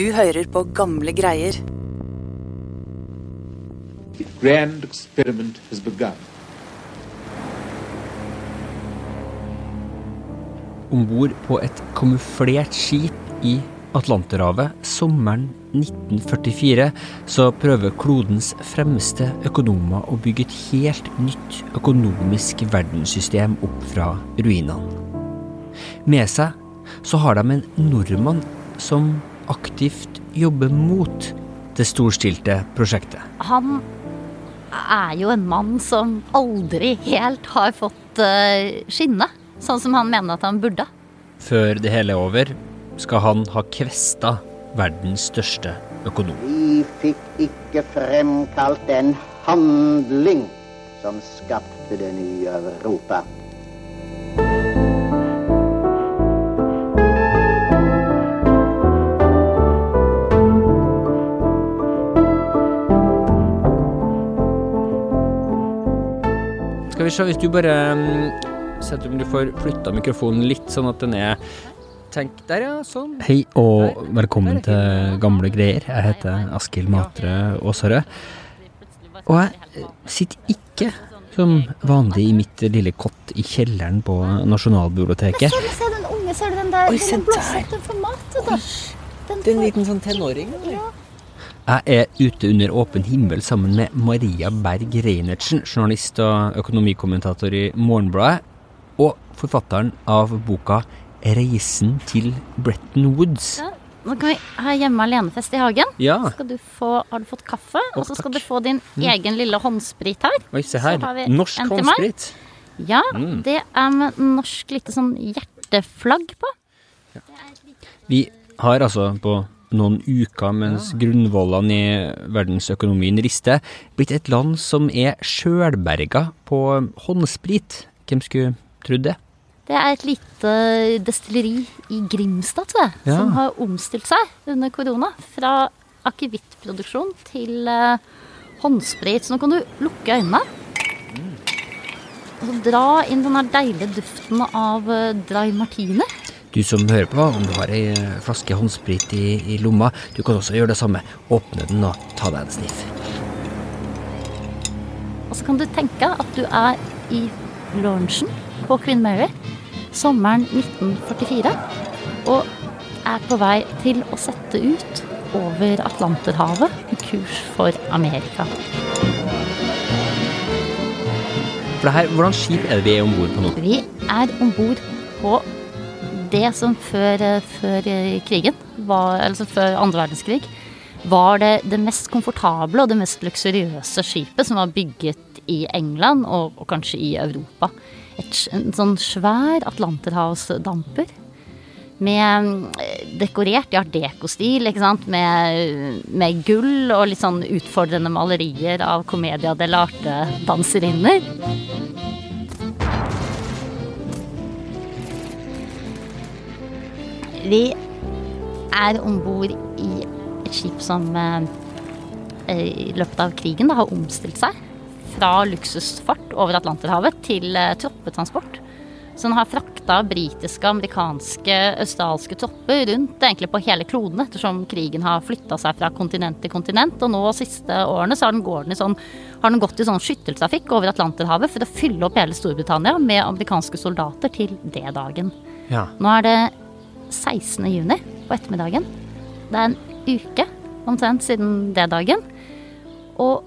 Du hører på gamle greier. The grand experiment has begun. Om bord på et kamuflert skip i Atlanterhavet sommeren 1944 så prøver klodens fremste økonomer å bygge et helt nytt økonomisk verdenssystem opp fra ruinene. Med seg så har de en nordmann som aktivt jobber mot det storstilte prosjektet. Han er jo en mann som aldri helt har fått uh, skinne, sånn som han mener at han burde. Før det hele er over, skal han ha kvesta verdens største økonom. Vi fikk ikke fremkalt den handling som skapte det nye Europa. Skal vi hvis du bare um, setter om du får flytta mikrofonen litt, sånn at den er Tenk der, ja. Sånn. Hei og velkommen til Gamle greier. Jeg heter Askild Matre Aasarød. Og jeg sitter ikke som vanlig i mitt lille kott i kjelleren på Nasjonalbiblioteket. Se, se den unge, ser du den der? Oi, se den der. den den. Den Det er en liten sånn tenåring, eller? Ja. Jeg er ute under åpen himmel sammen med Maria Berg Reinertsen, journalist og økonomikommentator i Morgenbladet, og forfatteren av boka 'Reisen til Bretton Woods'. Ja, Nå kan vi ha hjemme alenefest i hagen. Ja. Du få, har du fått kaffe? Og så skal takk. du få din egen lille håndsprit her. Oi, se her. Norsk håndsprit. Ja, Mm. det er med norsk lite sånn hjerteflagg på. Vi har altså på noen uker mens grunnvollene i verdensøkonomien rister, blitt et land som er sjølberga på håndsprit. Hvem skulle trodd det? Det er et lite destilleri i Grimstad, tror jeg, Ja. som har omstilt seg under korona. Fra akevittproduksjon til eh, håndsprit. Så nå kan du lukke øynene. Og så dra inn den deilige duften av eh, dry martini. Du som hører på, om du har ei eh, flaske håndsprit i, i lomma, du kan også gjøre det samme. Åpne den og ta deg en sniff. Og så kan du tenke at du er i lunsjen på Queen Mary sommeren 1944 og er på vei til å sette ut over Atlanterhavet en kurs for Amerika. For det her, Hvordan skip er det vi er om bord på nå? Vi er om bord på det som før, eh, før eh, krigen, var, altså før andre verdenskrig, var det det mest komfortable og det mest luksuriøse skipet som var bygget i England og, og kanskje i Europa. Et, en sånn svær atlanterhavsdamper. Med eh, dekorert i art deco-stil. Med, med gull og litt sånn utfordrende malerier av Comedia dell'arte-danserinner. Vi er om bord i et skip som eh, i løpet av krigen da, har omstilt seg fra luksusfart over Atlanterhavet til eh, troppetransport. Så den har frakta britiske, amerikanske, australske tropper rundt egentlig på hele kloden, ettersom krigen har flytta seg fra kontinent til kontinent. Og nå de siste årene så har den, går i sånn, har den gått i sånn skytteltrafikk over Atlanterhavet for å fylle opp hele Storbritannia med amerikanske soldater til D-dagen. Ja. Nå er det 16. juni på ettermiddagen. Det er en uke omtrent siden det dagen. Og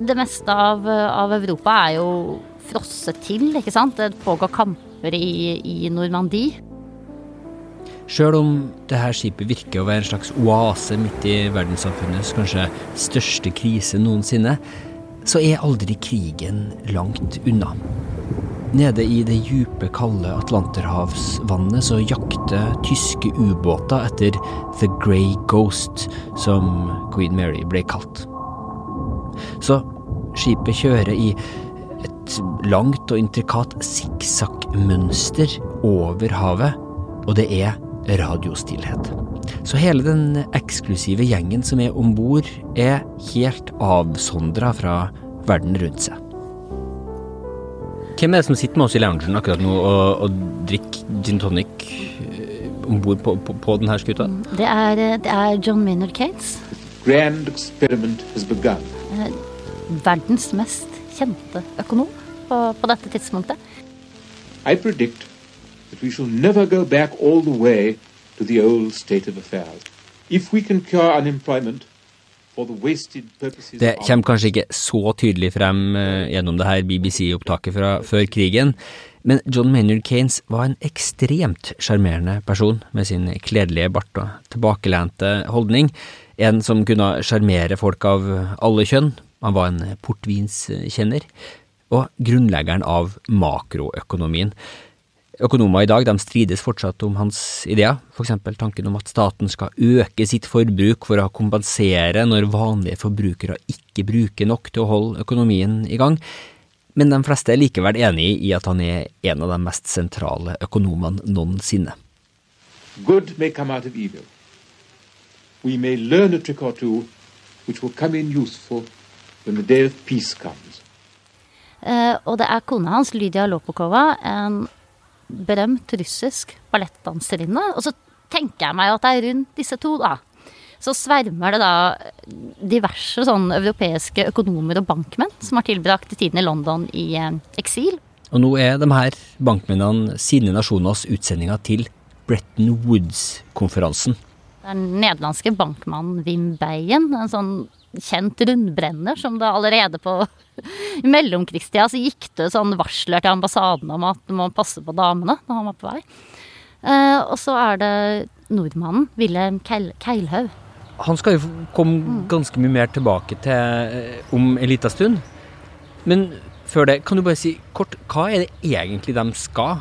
det meste av, av Europa er jo frosset til, ikke sant. Det pågår kamper i, i Normandie. Sjøl om det her skipet virker å være en slags oase midt i verdenssamfunnets kanskje største krise noensinne, så er aldri krigen langt unna. Nede i det djupe, kalde Atlanterhavsvannet så jakter tyske ubåter etter The Grey Ghost, som Queen Mary ble kalt. Så skipet kjører i et langt og intrikat sikksakk-mønster over havet, og det er radiostillhet. Så hele den eksklusive gjengen som er om bord, er helt avsondra fra verden rundt seg. Hvem er det som sitter med oss i loungen akkurat nå og, og drikker gin tonic eh, om bord på, på, på, denne skuta? Det er, det er John Maynard Kates. Grand experiment has begun. Verdens mest kjente økonom på, på dette tidspunktet. I predict that we shall never go back all the way to the old state of affairs. If we can cure unemployment for the wasted purposes Det kommer kanskje ikke så tydelig frem eh, gjennom det her BBC-opptaket fra før krigen, men John Maynard Keynes var en ekstremt sjarmerende person med sin kledelige bart og tilbakelente holdning. En som kunne sjarmere folk av alle kjønn. Han var en portvinskjenner, og grunnleggeren av makroøkonomien. Økonomer i dag de strides fortsatt om hans ideer, eksempel tanken om at staten skal øke sitt forbruk for å kompensere når vanlige forbrukere ikke bruker nok til å holde økonomien i gang, men de fleste er likevel enig i at han er en av de mest sentrale økonomene noensinne. good may come out of evil. We may learn a trick or two which will come in useful when the day of peace comes. Eh, og det er kona hans, Lydia Lopokova, en berømt russisk ballettdanserinne. Og så tenker jeg meg at det er rundt disse to, da. Så svermer det da diverse sånn europeiske økonomer og bankmenn som har tilbrakt tiden i London i eh, eksil. Og nå er de her bankmennene sine nasjoners utsendinger til Bretton Woods-konferansen. Den nederlandske bankmannen Wim Beyen, en sånn kjent rundbrenner som det allerede på mellomkrigstida så gikk det sånn varsler til ambassaden om at man må passe på damene når han var på vei. Eh, og så er det nordmannen Wilhelm Keil Keilhaug. Han skal jo komme ganske mye mer tilbake til eh, om en liten stund. Men før det, kan du bare si kort, hva er det egentlig de skal?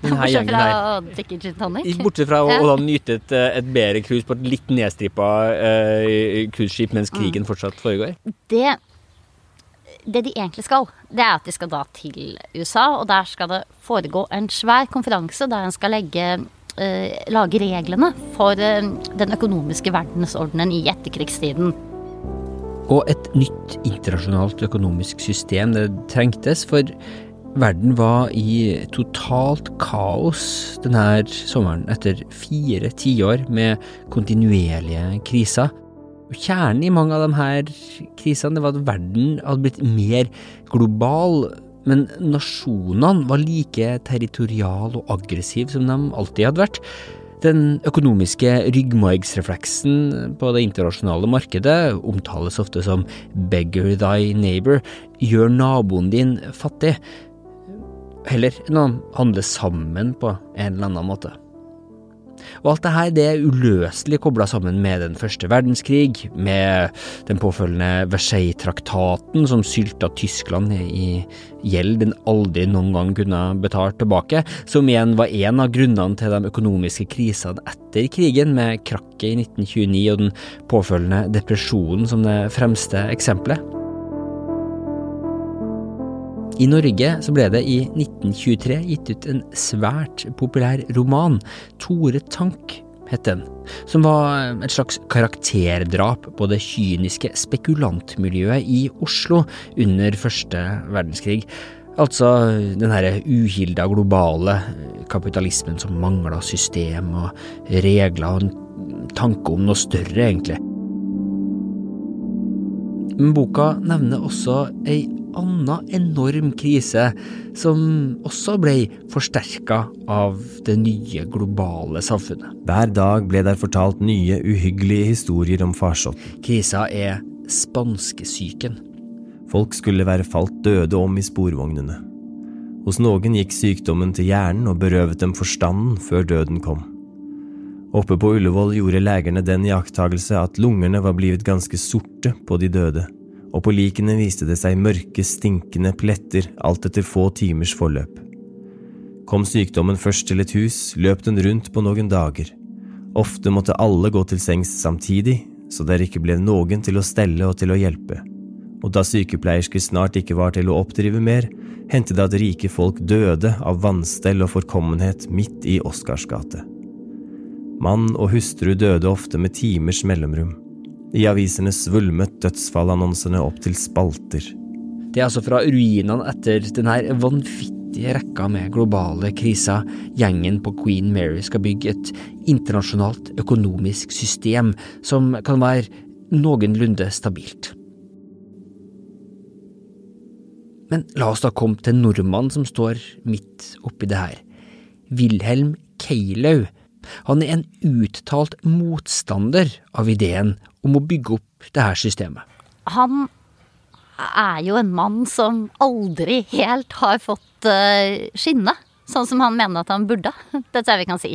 Bortsett fra å drikke gin tonic. Bortsett fra å, da nyte et, eh, et bedre cruise på et litt nedstrippa uh, cruiseskip mens krigen fortsatt foregår. det, det de egentlig skal, det er at de skal da til USA, og der skal det foregå en svær konferanse der en skal legge, uh, lage reglene for uh, den økonomiske verdensordenen i etterkrigstiden. Og et nytt internasjonalt økonomisk system det trengtes, for verden var i totalt kaos denne sommeren etter fire tiår med kontinuerlige kriser. Kjernen i mange av de her krisene var at verden hadde blitt mer global, men nasjonene var like territorial og aggressiv som de alltid hadde vært. Den økonomiske ryggmargsrefleksen på det internasjonale markedet omtales ofte som 'beggar thy neighbor', gjør naboen din fattig, heller enn å handle sammen på en eller annen måte. Og alt dette, det er uløselig kobla sammen med den første verdenskrig, med den påfølgende Versailles-traktaten som sylta Tyskland i gjeld den aldri noen gang kunne betalt tilbake, som igjen var en av grunnene til de økonomiske krisene etter krigen, med krakket i 1929 og den påfølgende depresjonen som det fremste eksempelet. I Norge så ble det i 1923 gitt ut en svært populær roman, Tore Tank het den, som var et slags karakterdrap på det kyniske spekulantmiljøet i Oslo under første verdenskrig. Altså den herre uhilda globale kapitalismen som mangla system og regler og en tanke om noe større, egentlig. Men boka nevner også ei anna enorm krise, som også ble forsterka av det nye globale samfunnet. Hver dag ble der fortalt nye, uhyggelige historier om farsotten. Krisa er spanskesyken. Folk skulle være falt døde om i sporvognene. Hos noen gikk sykdommen til hjernen og berøvet dem forstanden før døden kom. Oppe på Ullevål gjorde legerne den iakttagelse at lungene var blitt ganske sorte på de døde, og på likene viste det seg mørke, stinkende pletter alt etter få timers forløp. Kom sykdommen først til et hus, løp den rundt på noen dager. Ofte måtte alle gå til sengs samtidig, så der ikke ble noen til å stelle og til å hjelpe. Og da sykepleiersker snart ikke var til å oppdrive mer, hendte det at rike folk døde av vannstell og forkommenhet midt i Oscars gate. Mann og hustru døde ofte med timers mellomrom. I avisene svulmet dødsfallannonsene opp til spalter. Det er altså fra ruinene etter denne vanvittige rekka med globale kriser. Gjengen på Queen Mary skal bygge et internasjonalt økonomisk system som kan være noenlunde stabilt. Men la oss da komme til nordmannen som står midt oppi det her. Wilhelm Keilau. Han er en uttalt motstander av ideen om å bygge opp det her systemet. Han er jo en mann som aldri helt har fått uh, skinne, sånn som han mener at han burde. Det tror jeg vi kan si.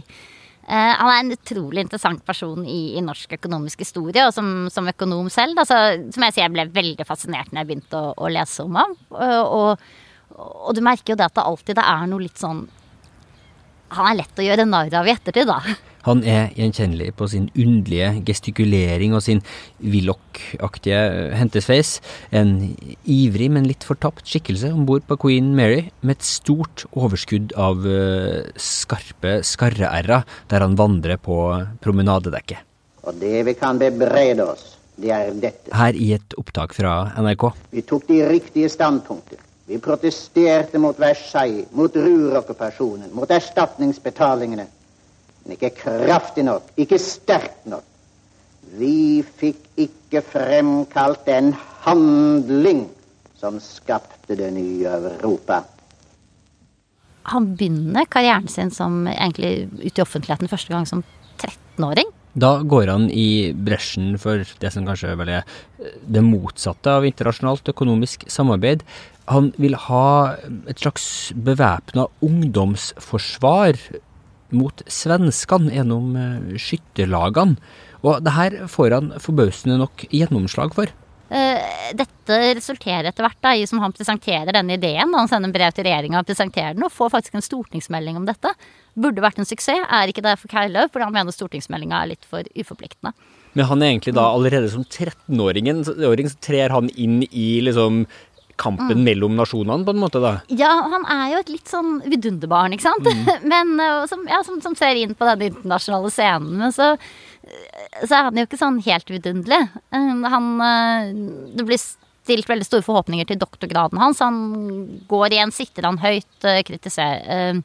Uh, han er en utrolig interessant person i, i norsk økonomisk historie, og som, som økonom selv. Altså, som jeg sier, jeg ble veldig fascinert når jeg begynte å, å lese om ham. Og, og, og, du merker jo det at det alltid det er noe litt sånn Han er lett å gjøre narr av i ettertid, da. Han er gjenkjennelig på sin underlige gestikulering og sin Willoch-aktige hentesveis. En ivrig, men litt fortapt skikkelse om bord på Queen Mary, med et stort overskudd av uh, skarpe skarre-r-er der han vandrer på promenadedekket. Og det vi kan bebrede oss, det er dette. Her i et opptak fra NRK. Vi tok de riktige standpunkter. Vi protesterte mot Versailles, mot Ruhr-okkupasjonen, mot erstatningsbetalingene men ikke kraftig nok, ikke sterkt nok. Vi fikk ikke fremkalt den handling som skapte det nye Europa. Han begynner karrieren sin som egentlig ute i offentligheten første gang som 13-åring. Da går han i bresjen for det som kanskje vel er det motsatte av internasjonalt økonomisk samarbeid. Han vil ha et slags bevæpna ungdomsforsvar mot svenskene gjennom eh, skytterlagene. Og det her får han forbausende nok gjennomslag for. Uh, dette resulterer etter hvert da, i som han presenterer denne ideen. Han sender en brev til regjeringa og presenterer den, og får faktisk en stortingsmelding om dette. Burde vært en suksess, er ikke det for Keilaug, fordi han mener stortingsmeldinga er litt for uforpliktende. Men han er egentlig da allerede som 13-åring så trer han inn i liksom kampen mm. mellom nasjonene, på en måte, da? Ja, han er jo et litt sånn vidunderbarn, ikke sant? Mm. Men som, ja, som, som, ser inn på denne internasjonale scenen. Men så, så er han jo ikke sånn helt vidunderlig. Han Det blir stilt veldig store forhåpninger til doktorgraden hans. Han går igjen, sitter han høyt, kritiserer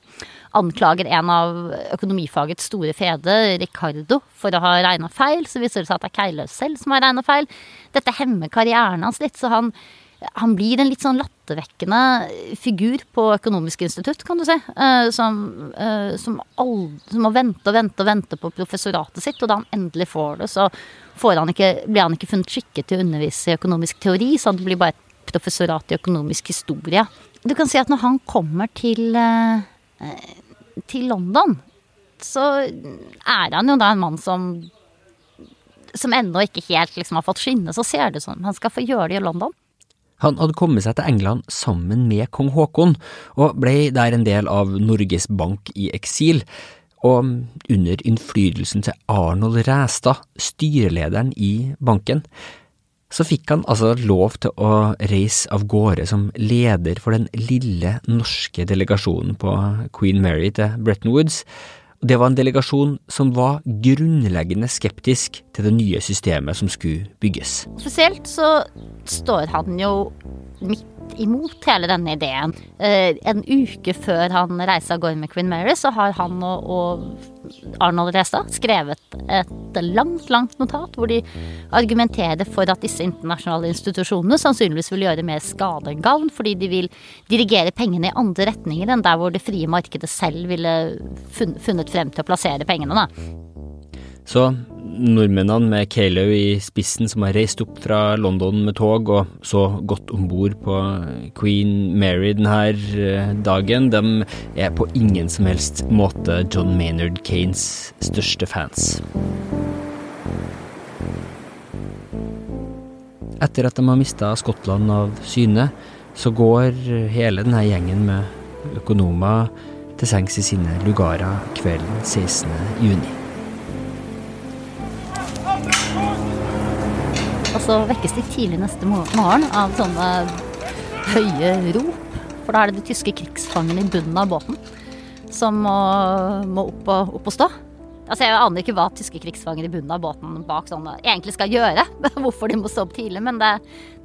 Anklager en av økonomifagets store fedre, Ricardo, for å ha regna feil. Så viser det seg at det er Keiløs selv som har regna feil. Dette hemmer karrieren hans litt, så han han blir en litt sånn lattervekkende figur på Økonomisk institutt, kan du si. Uh, som, uh, som, aldri, som, må vente og vente og vente på professoratet sitt. Og da han endelig får det, så han ikke, blir han ikke funnet skikket til å undervise i økonomisk teori, så det blir bare et professorat i økonomisk historie. Du kan si at når han kommer til, uh, til London, så er han jo da en mann som som ennå ikke helt liksom har fått skinne, så ser det ut som han skal få gjøre det i London. Han hadde kommet seg til England sammen med kong Haakon, og ble der en del av Norges Bank i eksil. Og under innflytelsen til Arnold Ræstad, styrelederen i banken, så fikk han altså lov til å reise av gårde som leder for den lille norske delegasjonen på Queen Mary til Bretton Woods, det var en delegasjon som var grunnleggende skeptisk til det nye systemet som skulle bygges. Spesielt så står han jo midt imot hele denne ideen. Eh, en uke før han reiser av gårde med Queen Mary, så har han og, og Arnold Restad skrevet et langt, langt notat hvor de argumenterer for at disse internasjonale institusjonene sannsynligvis vil gjøre mer skade enn gavn, fordi de vil dirigere pengene i andre retninger enn der hvor det frie markedet selv ville funnet frem til å plassere pengene. Da. Så nordmennene med Keilau i spissen som har reist opp fra London med tog og så gått om bord på Queen Mary denne eh, dagen, de er på ingen som helst måte John Maynard Kanes største fans. Etter at de har mista Skottland av syne, så går hele denne gjengen med økonomer til sengs i sine lugarer kvelden 16. juni. Og så vekkes de tidlig neste morgen av sånne høye rop. For da er det de tyske krigsfangene i bunnen av båten som må, må opp, og, opp, og, stå. Altså Jeg aner ikke hva tyske krigsfanger i bunnen av båten bak sånn egentlig skal gjøre. Hvorfor de må stå opp tidlig, men det,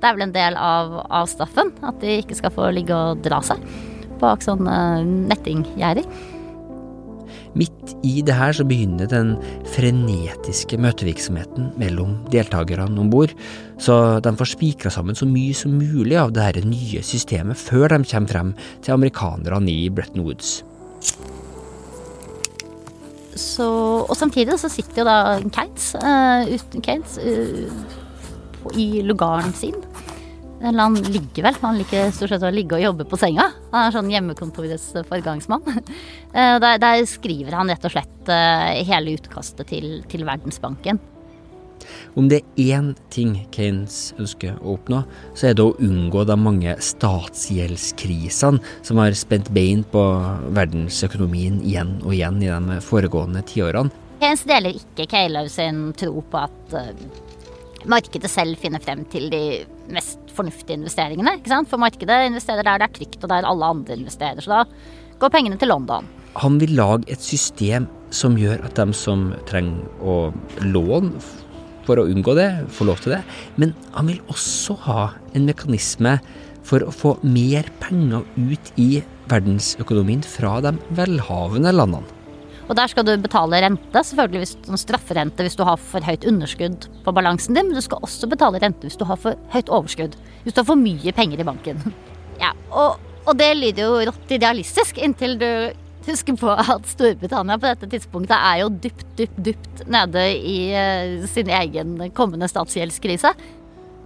det er vel en del av, av straffen. At de ikke skal få ligge og dra seg. bak sånne nettinggjerder. Midt i det her så begynner den frenetiske møtevirksomheten mellom deltakerne om bord, så de får spikra sammen så mye som mulig av det her nye systemet før de kommer frem til amerikanerne i Bretton Woods. Så, og samtidig så sitter jo da Kates, uh, Keynes uh, i lugaren sin. Han ligger vel, han liker stort sett å ligge og jobbe på senga. Han er sånn hjemmekontorets foregangsmann. Uh, der, der, skriver han rett og slett hele utkastet til, til Verdensbanken. Om det er én ting Keynes ønsker å oppnå, så er det å unngå de mange statsgjeldskrisene som har spent bein på verdensøkonomien igjen og igjen i de foregående tiårene. Keynes deler ikke Keilaug sin tro på at uh, markedet selv finner frem til de mest fornuftige investeringene. ikke sant? For markedet investerer der det er trygt, og der alle andre investerer. Så da går pengene til London. Han vil lage et system som gjør at de som trenger å låne for å unngå det, få lov til det. Men han vil også ha en mekanisme for å få mer penger ut i verdensøkonomien fra de velhavende landene. Og der skal du betale rente, selvfølgelig hvis, sånn strafferente hvis du har for høyt underskudd på balansen din, men du skal også betale rente hvis du har for høyt overskudd. Hvis du har for mye penger i banken. Ja, og, og det lyder jo rått idealistisk inntil du husker på at Storbritannia på dette tidspunktet er jo dypt, dypt, dypt nede i uh, sin egen kommende statsgjeldskrise.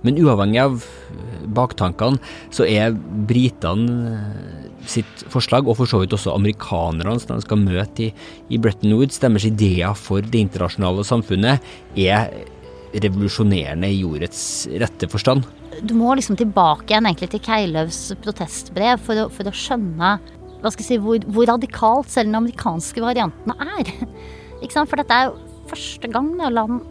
Men uavhengig av eh, baktankene, så er britene eh, sitt forslag, og for så vidt også amerikanerne som de skal møte i, i Bretton Woods, deres ideer for det internasjonale samfunnet, er revolusjonerende i jordets rette forstand. Du må liksom tilbake igjen egentlig til Keiløvs protestbrev for å, for å skjønne hva skal jeg si, hvor, hvor radikalt selv den amerikanske varianten er. ikke sant? For dette er jo første gang da land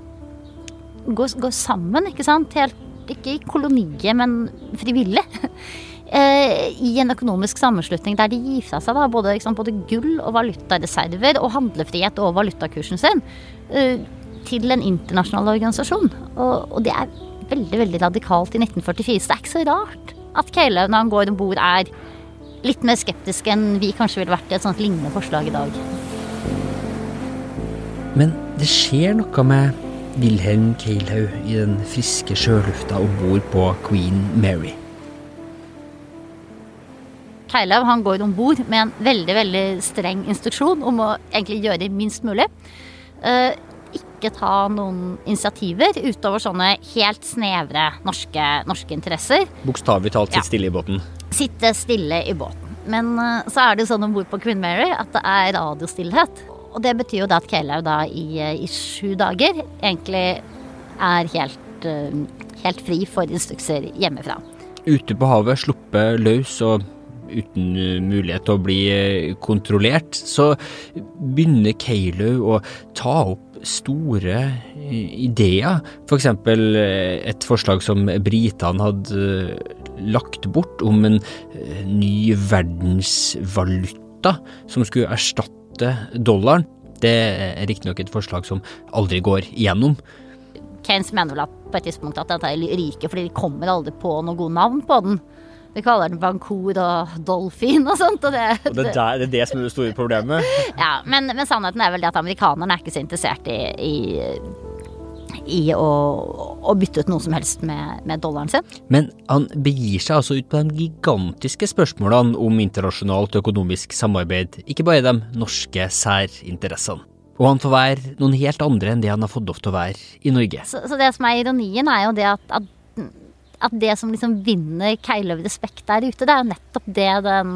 går, går sammen, ikke sant. Helt, ikke i koloniet, men frivillig. Eh, I en økonomisk sammenslutning der de gir fra seg da, både, sant, både, gull og valutareserver og handlefrihet og valutakursen sin eh, til en internasjonal organisasjon. Og, og, det er veldig veldig radikalt i 1944, så det er ikke så rart at Caleb, når han går om bord, er litt mer skeptisk enn vi kanskje ville vært i et sånt lignende forslag i dag. Men det skjer noe med Wilhelm Keilhaug i den friske sjølufta om bord på Queen Mary. Keilhaug han går om bord med en veldig veldig streng instruksjon om å egentlig gjøre minst mulig. Eh, ikke ta noen initiativer utover sånne helt snevre norske, norske interesser. Bokstavelig talt sitte ja. stille i båten? Sitte stille i båten. Men eh, så er det jo sånn om bord på Queen Mary at det er radiostillhet. Og det betyr jo da at Keilaug da i, eh, i, sju dager egentlig er helt, uh, helt fri for instrukser hjemmefra. Ute på havet, sluppet løs og uten mulighet til å bli kontrollert, så begynner Keilaug å ta opp store ideer. F.eks. For et forslag som britene hadde lagt bort om en eh, ny verdensvaluta som skulle erstatte dollaren. Det er riktignok et forslag som aldri går igjennom. Keynes mener vel at på et tidspunkt at dette er ryker, fordi de kommer aldri på noe godt navn på den. Vi kaller den Bancour og Dolphin og sånt. Og det, og det, der, det er det som er det store problemet? ja, men, men, sannheten er vel det at amerikanerne er ikke så interessert i, i i å, å, bytte ut noe som helst med, med, dollaren sin. Men han begir seg altså ut på de gigantiske spørsmålene om internasjonalt økonomisk samarbeid, ikke bare de norske særinteressene. Og han får være noen helt andre enn det han har fått lov til å være i Norge. Så, så det som er ironien, er jo det at, at at det som liksom vinner Keiløv respekt der ute, det er jo nettopp det den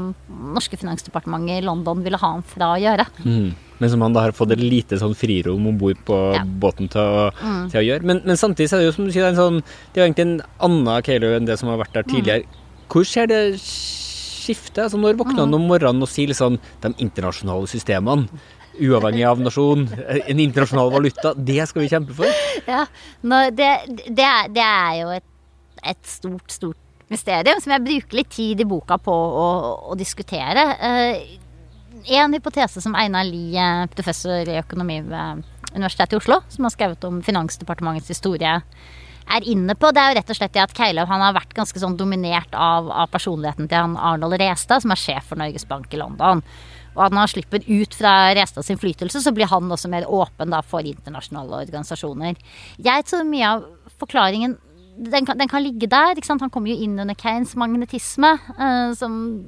norske finansdepartementet i London ville ha ham fra å gjøre. Mm. Men som han da har fått et lite sånn frirom om bord på ja. båten til å, mm. til å gjøre. Men, men, samtidig så er det jo som du sier, en sånn, det er egentlig en annen Keiløv enn det som har vært der tidligere. Mm. Hvor skjer det skiftet? Altså, når våkner han mm. om morgenen og sier liksom de internasjonale systemene? uavhengig av nasjon, en internasjonal valuta, det skal vi kjempe for? Ja, det, det, er, det, er, jo et et stort, stort mysterium som jeg bruker litt tid i boka på å, å diskutere. Uh, en hypotese som Einar Lie, professor i økonomi ved Universitetet i Oslo, som har skrevet om Finansdepartementets historie, er inne på, det er jo rett og slett at Keilov, han har vært ganske sånn dominert av, av personligheten til han Arnold Restad, som er sjef for Norges Bank i London. Og når han slipper ut fra Restads innflytelse, så blir han også mer åpen da, for internasjonale organisasjoner. Jeg tror mye av forklaringen den kan, den kan ligge der. Han kommer jo inn under Keynes magnetisme, uh, som,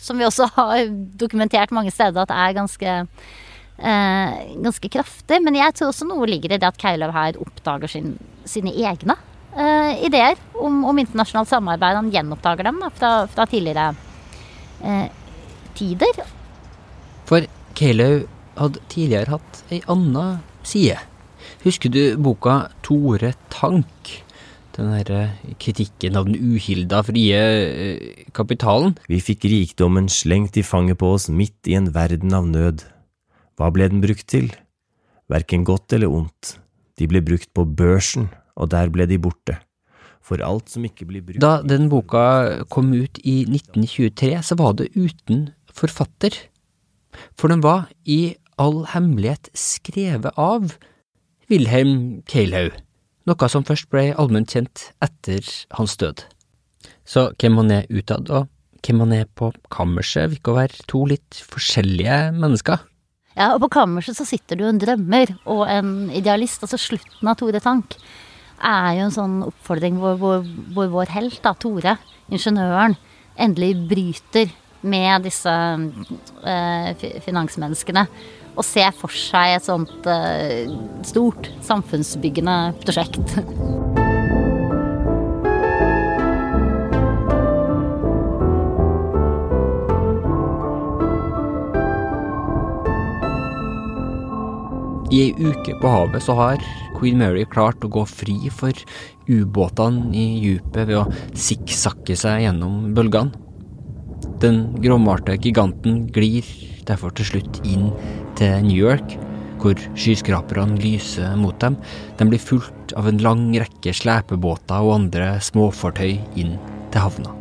som, vi også har dokumentert mange steder at er ganske eh, ganske kraftig. Men jeg tror også noe ligger i det at Keilov her oppdager sin, sine egne eh, ideer om, om, internasjonalt samarbeid. Han gjenoppdager dem da, fra, fra, tidligere tider. For Keilov hadde tidligere hatt ei anna side. Husker du boka Tore Tank? Den derre kritikken av den uhilda frie eh, kapitalen? Vi fikk rikdommen slengt i fanget på oss midt i en verden av nød. Hva ble den brukt til? Verken godt eller ondt. De ble brukt på børsen, og der ble de borte. For alt som ikke blir brukt Da den boka kom ut i 1923, så var det uten forfatter. For den var i all hemmelighet skrevet av Wilhelm Keilhaug, noe som først ble allment kjent etter hans død. Så hvem han er utad, og hvem han er på kammerset, vil ikke være to litt forskjellige mennesker. Ja, og på kammerset så sitter du en drømmer og en idealist. Altså slutten av Tore Tank er jo en sånn oppfordring hvor, hvor, hvor vår helt, da, Tore, ingeniøren, endelig bryter med disse eh, finansmenneskene. Og se for seg et sånt uh, stort samfunnsbyggende prosjekt. I ei uke på havet så har Queen Mary klart å gå fri for ubåtene i dypet ved å sikksakke seg gjennom bølgene. Den gråmalte giganten glir derfor til slutt inn til New York, hvor skyskraperne lyser mot dem. De blir fulgt av en lang rekke slepebåter og andre småfartøy inn til havna.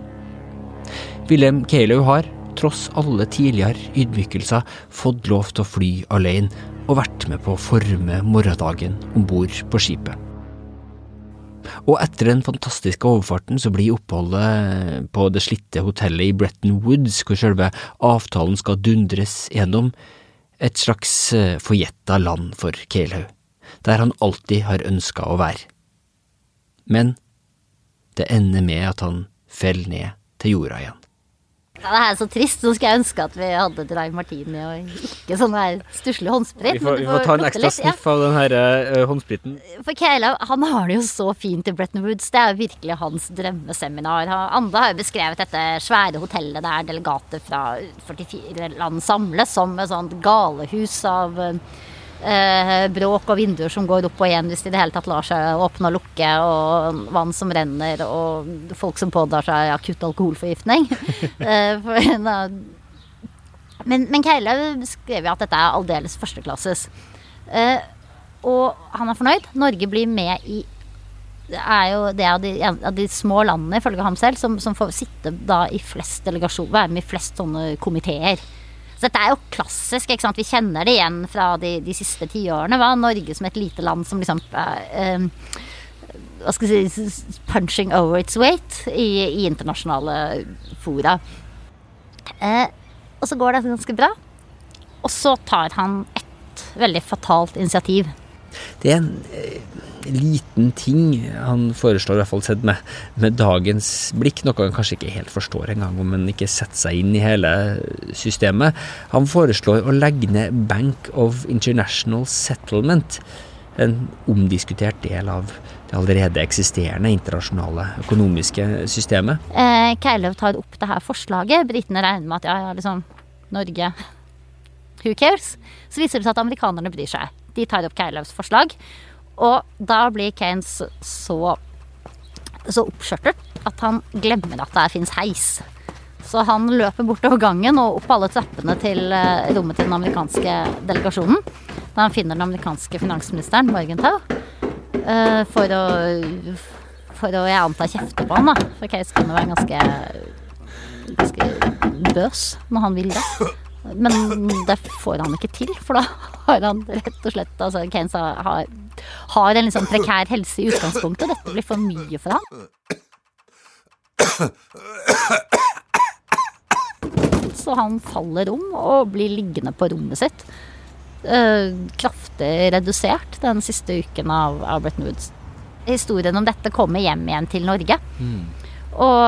Wilhelm Kaylaug har, tross alle tidligere ydmykelser, fått lov til å fly alene og vært med på å forme morgendagen om bord på skipet. Og etter den fantastiske overfarten så blir oppholdet på det slitte hotellet i Bretton Woods, hvor selve avtalen skal dundres gjennom, et slags eh, forgjetta land for Kelhaug, der han alltid har ønska å være. Men det ender med at han faller ned til jorda igjen. Ja, det er så trist. Nå skulle jeg ønske at vi hadde Dry Martini og ikke sånn her stusslig håndsprit. Vi får, vi får ta en ekstra sniff av den her uh, håndspriten. For Kayla, han har det jo så fint i Bretton Woods. Det er jo virkelig hans drømmeseminar. Andre har jo beskrevet dette svære hotellet der delegater fra 44 land samles som et sånt galehus av uh, eh, bråk og vinduer som går opp og igjen hvis de i det hele tatt lar seg åpne og lukke, og vann som renner, og folk som pådrar seg akutt alkoholforgiftning. eh, for, men, men Keilaug skrev jo at dette er aldeles førsteklasses. Eh, og han er fornøyd. Norge blir med i det er jo det av de, av de små landene, ifølge ham selv, som, som får sitte da i flest delegasjoner, være med i flest sånne komiteer. Så dette er jo klassisk. ikke sant? Vi kjenner det igjen fra de, de siste tiårene. Norge som et lite land som liksom uh, Hva skal jeg si Punching over its weight i, i internasjonale fora. Eh, og så går det ganske bra. Og så tar han et veldig fatalt initiativ. Det er en eh, liten ting han foreslår, i hvert fall sett med, med, dagens blikk, noe han kanskje ikke helt forstår engang om han ikke setter seg inn i hele systemet. Han foreslår å legge ned Bank of International Settlement, en omdiskutert del av det allerede eksisterende internasjonale økonomiske systemet. Eh, Keilev tar opp det her forslaget. Britene regner med at ja, ja, liksom Norge Who cares? Så viser det seg at amerikanerne bryr seg. De tar opp Keilevs forslag. Og da blir Keynes så, så oppskjørtet at han glemmer at det fins heis. Så han løper bortover gangen og opp alle trappene til eh, rommet til den amerikanske delegasjonen. Da han finner den amerikanske finansministeren, Morgenthau, eh, for å For å, jeg antar, kjefte på han, da. For Case kan jo være ganske ganske bøs når han vil det. Men det får han ikke til, for da har han rett og slett altså Keynes har, har en litt sånn prekær helse i utgangspunktet, dette blir for mye for han. Så han faller om og blir liggende på rommet sitt. Uh, kraftig redusert den siste uken av, av Bretton Woods. Historien om dette kommer hjem igjen til Norge. Mm. Og,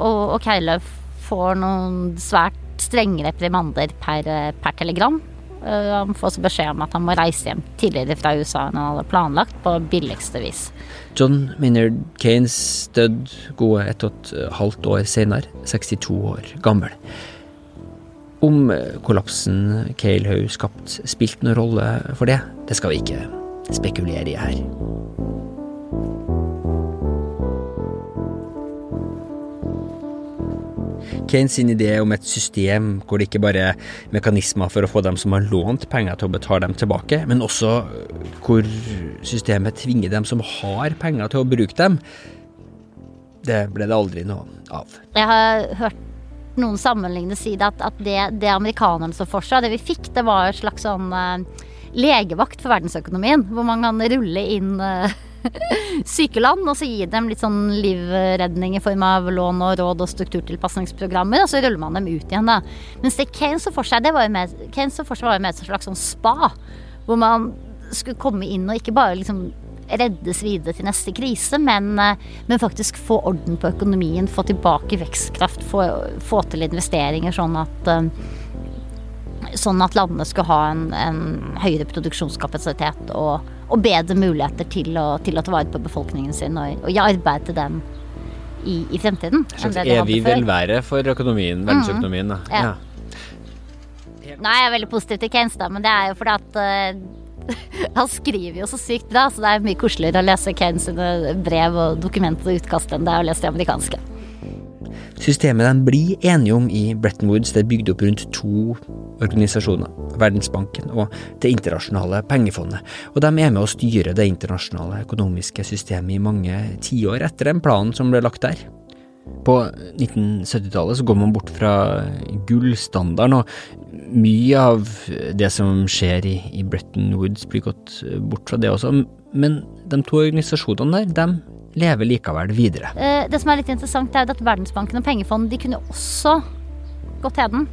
og, og Keilev får noen svært strenge reprimander per, per telegram. Uh, han får også beskjed om at han må reise hjem tidligere fra USA enn han hadde planlagt, på billigste vis. John Maynard Kanes døde gode ett og et halvt år senere, 62 år gammel. Om kollapsen Cale skapte, skapt spilte noen rolle for det, det skal vi ikke spekulere i her. Keynes sin idé om et system hvor det ikke bare er mekanismer for å få dem som har lånt penger til å betale dem tilbake, men også hvor systemet tvinger dem som har penger til å bruke dem, det ble det aldri noe av. Jeg har hørt noen sammenlignende si det, at, at det, det amerikanerne så for seg, det vi fikk, det var et slags sånn uh, legevakt for verdensøkonomien, hvor man kan rulle inn sykeland, og så gi dem litt sånn livredning i form av lån og råd og strukturtilpasningsprogrammer, og så ruller man dem ut igjen, da. Mens det Keynes så for seg, det var jo mer, Kane så for seg var jo mer et slags sånn spa, hvor man skulle komme inn og ikke bare liksom reddes videre til neste krise, men, eh, men, faktisk få orden på økonomien, få tilbake vekstkraft, få, få til investeringer sånn at eh, sånn at landene skulle ha en, en høyere produksjonskapasitet og, og, bedre muligheter til å, til å ta vare på befolkningen sin og, og gi arbeid til dem i, i fremtiden. Et slags evig velvære for økonomien, verdensøkonomien. Mm, ja. ja. Jeg er veldig positiv til Keynes, da, men det er jo fordi at uh, han skriver jo så sykt bra, så det er mye koseligere å lese Keynes sine brev og dokumenter og utkast enn det er å lese de amerikanske. Systemet de blir enige om i Bretton Woods, det er bygd opp rundt to organisasjoner, Verdensbanken og Det internasjonale pengefondet, og de er med å styre det internasjonale økonomiske systemet i mange tiår etter den planen som ble lagt der. På 1970-tallet så går man bort fra gullstandarden, og mye av det som skjer i, i Bretton Woods blir gått bort fra det også, men de to organisasjonene der, de lever likevel videre. Eh, det som er litt interessant, er at Verdensbanken og pengefond de kunne også gått heden,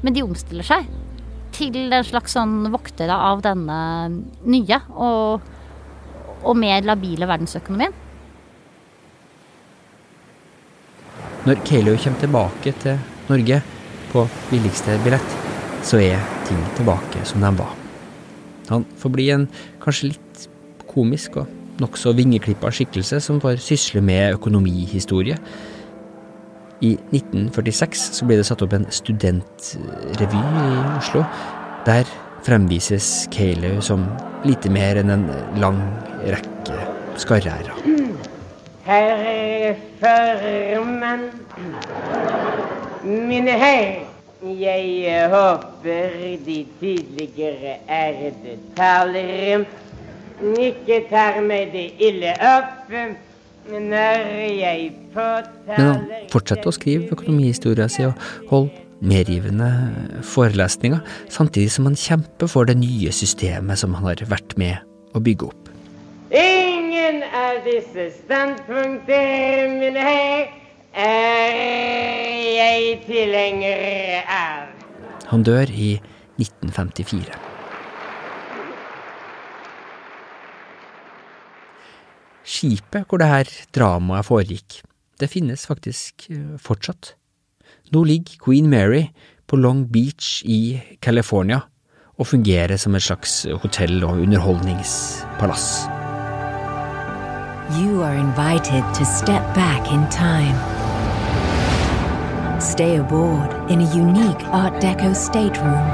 men de omstiller seg til en slags sånn voktere av denne nye og, og mer labile verdensøkonomien. Når Keilio kommer tilbake til Norge på billigste billett, så er ting tilbake som de var. Han får bli en kanskje litt komisk og nokså vingeklippa skikkelse som får sysle med økonomihistorie. I 1946 så ble det satt opp en studentrevy i Oslo. Der fremvises Keilau som lite mer enn en lang rekke skarrærer. Herre formann, mine herrer. Jeg håper de tidligere ærede talere ikke tar meg det ille opp når jeg påtaler Men han fortsetter å skrive økonomihistoria si og holde medgivende forelesninger, samtidig som han kjemper for det nye systemet som han har vært med å bygge opp. Ingen av disse standpunkter, mine herrer, er jeg tilhenger av. Han dør i 1954. Skipet hvor det her dramaet foregikk, det finnes faktisk eh, fortsatt. Nå ligger Queen Mary på Long Beach i California og fungerer som et slags hotell- og underholdningspalass. You are invited to step back in time. Stay aboard in a unique Art Deco stateroom.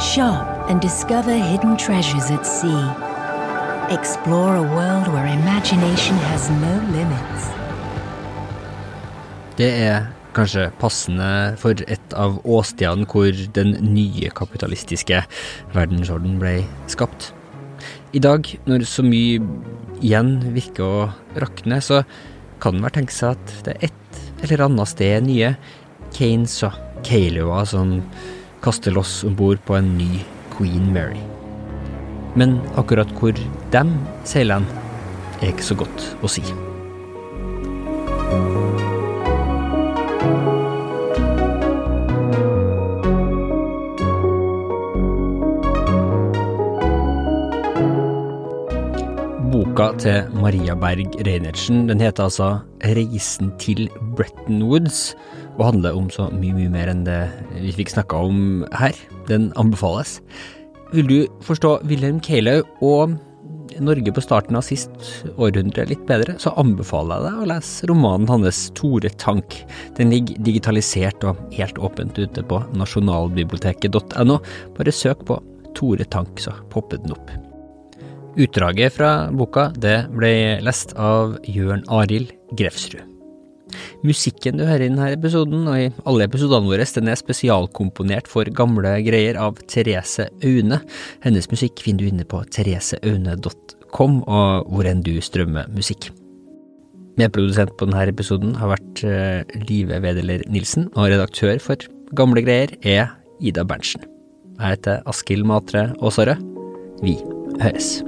Shop and discover hidden treasures at sea. Explore a world where imagination has no limits. Det er kanskje passende for et av åstedene hvor den nye kapitalistiske verdensorden ble skapt. I dag, når så mye igjen virker å rakne, så kan det være tenke seg at det er et eller annet sted nye Kanes og Keilewa som kaster loss om bord på en ny Queen Mary. Men akkurat hvor dem seiler hen, er ikke så godt å si. Boka til Maria Berg Reinertsen den heter altså Reisen til Bretton Woods, og handler om så mye, mye mer enn det vi fikk snakka om her. Den anbefales. Vil du forstå Wilhelm Keilau og Norge på starten av sist århundre litt bedre, så anbefaler jeg deg å lese romanen hans Tore Tank. Den ligger digitalisert og helt åpent ute på nasjonalbiblioteket.no. Bare søk på Tore Tank, så popper den opp. Utdraget fra boka det ble lest av Jørn Arild Grefsrud. Musikken du hører i denne episoden, og i alle episodene våre, den er spesialkomponert for gamle greier av Therese Aune. Hennes musikk finner du inne på thereseaune.com, og hvor enn du strømmer musikk. Medprodusent på denne episoden har vært uh, Live Wedeler Nilsen, og redaktør for Gamle greier er Ida Berntsen. Jeg heter Askild Matre Aasarød. Vi høres.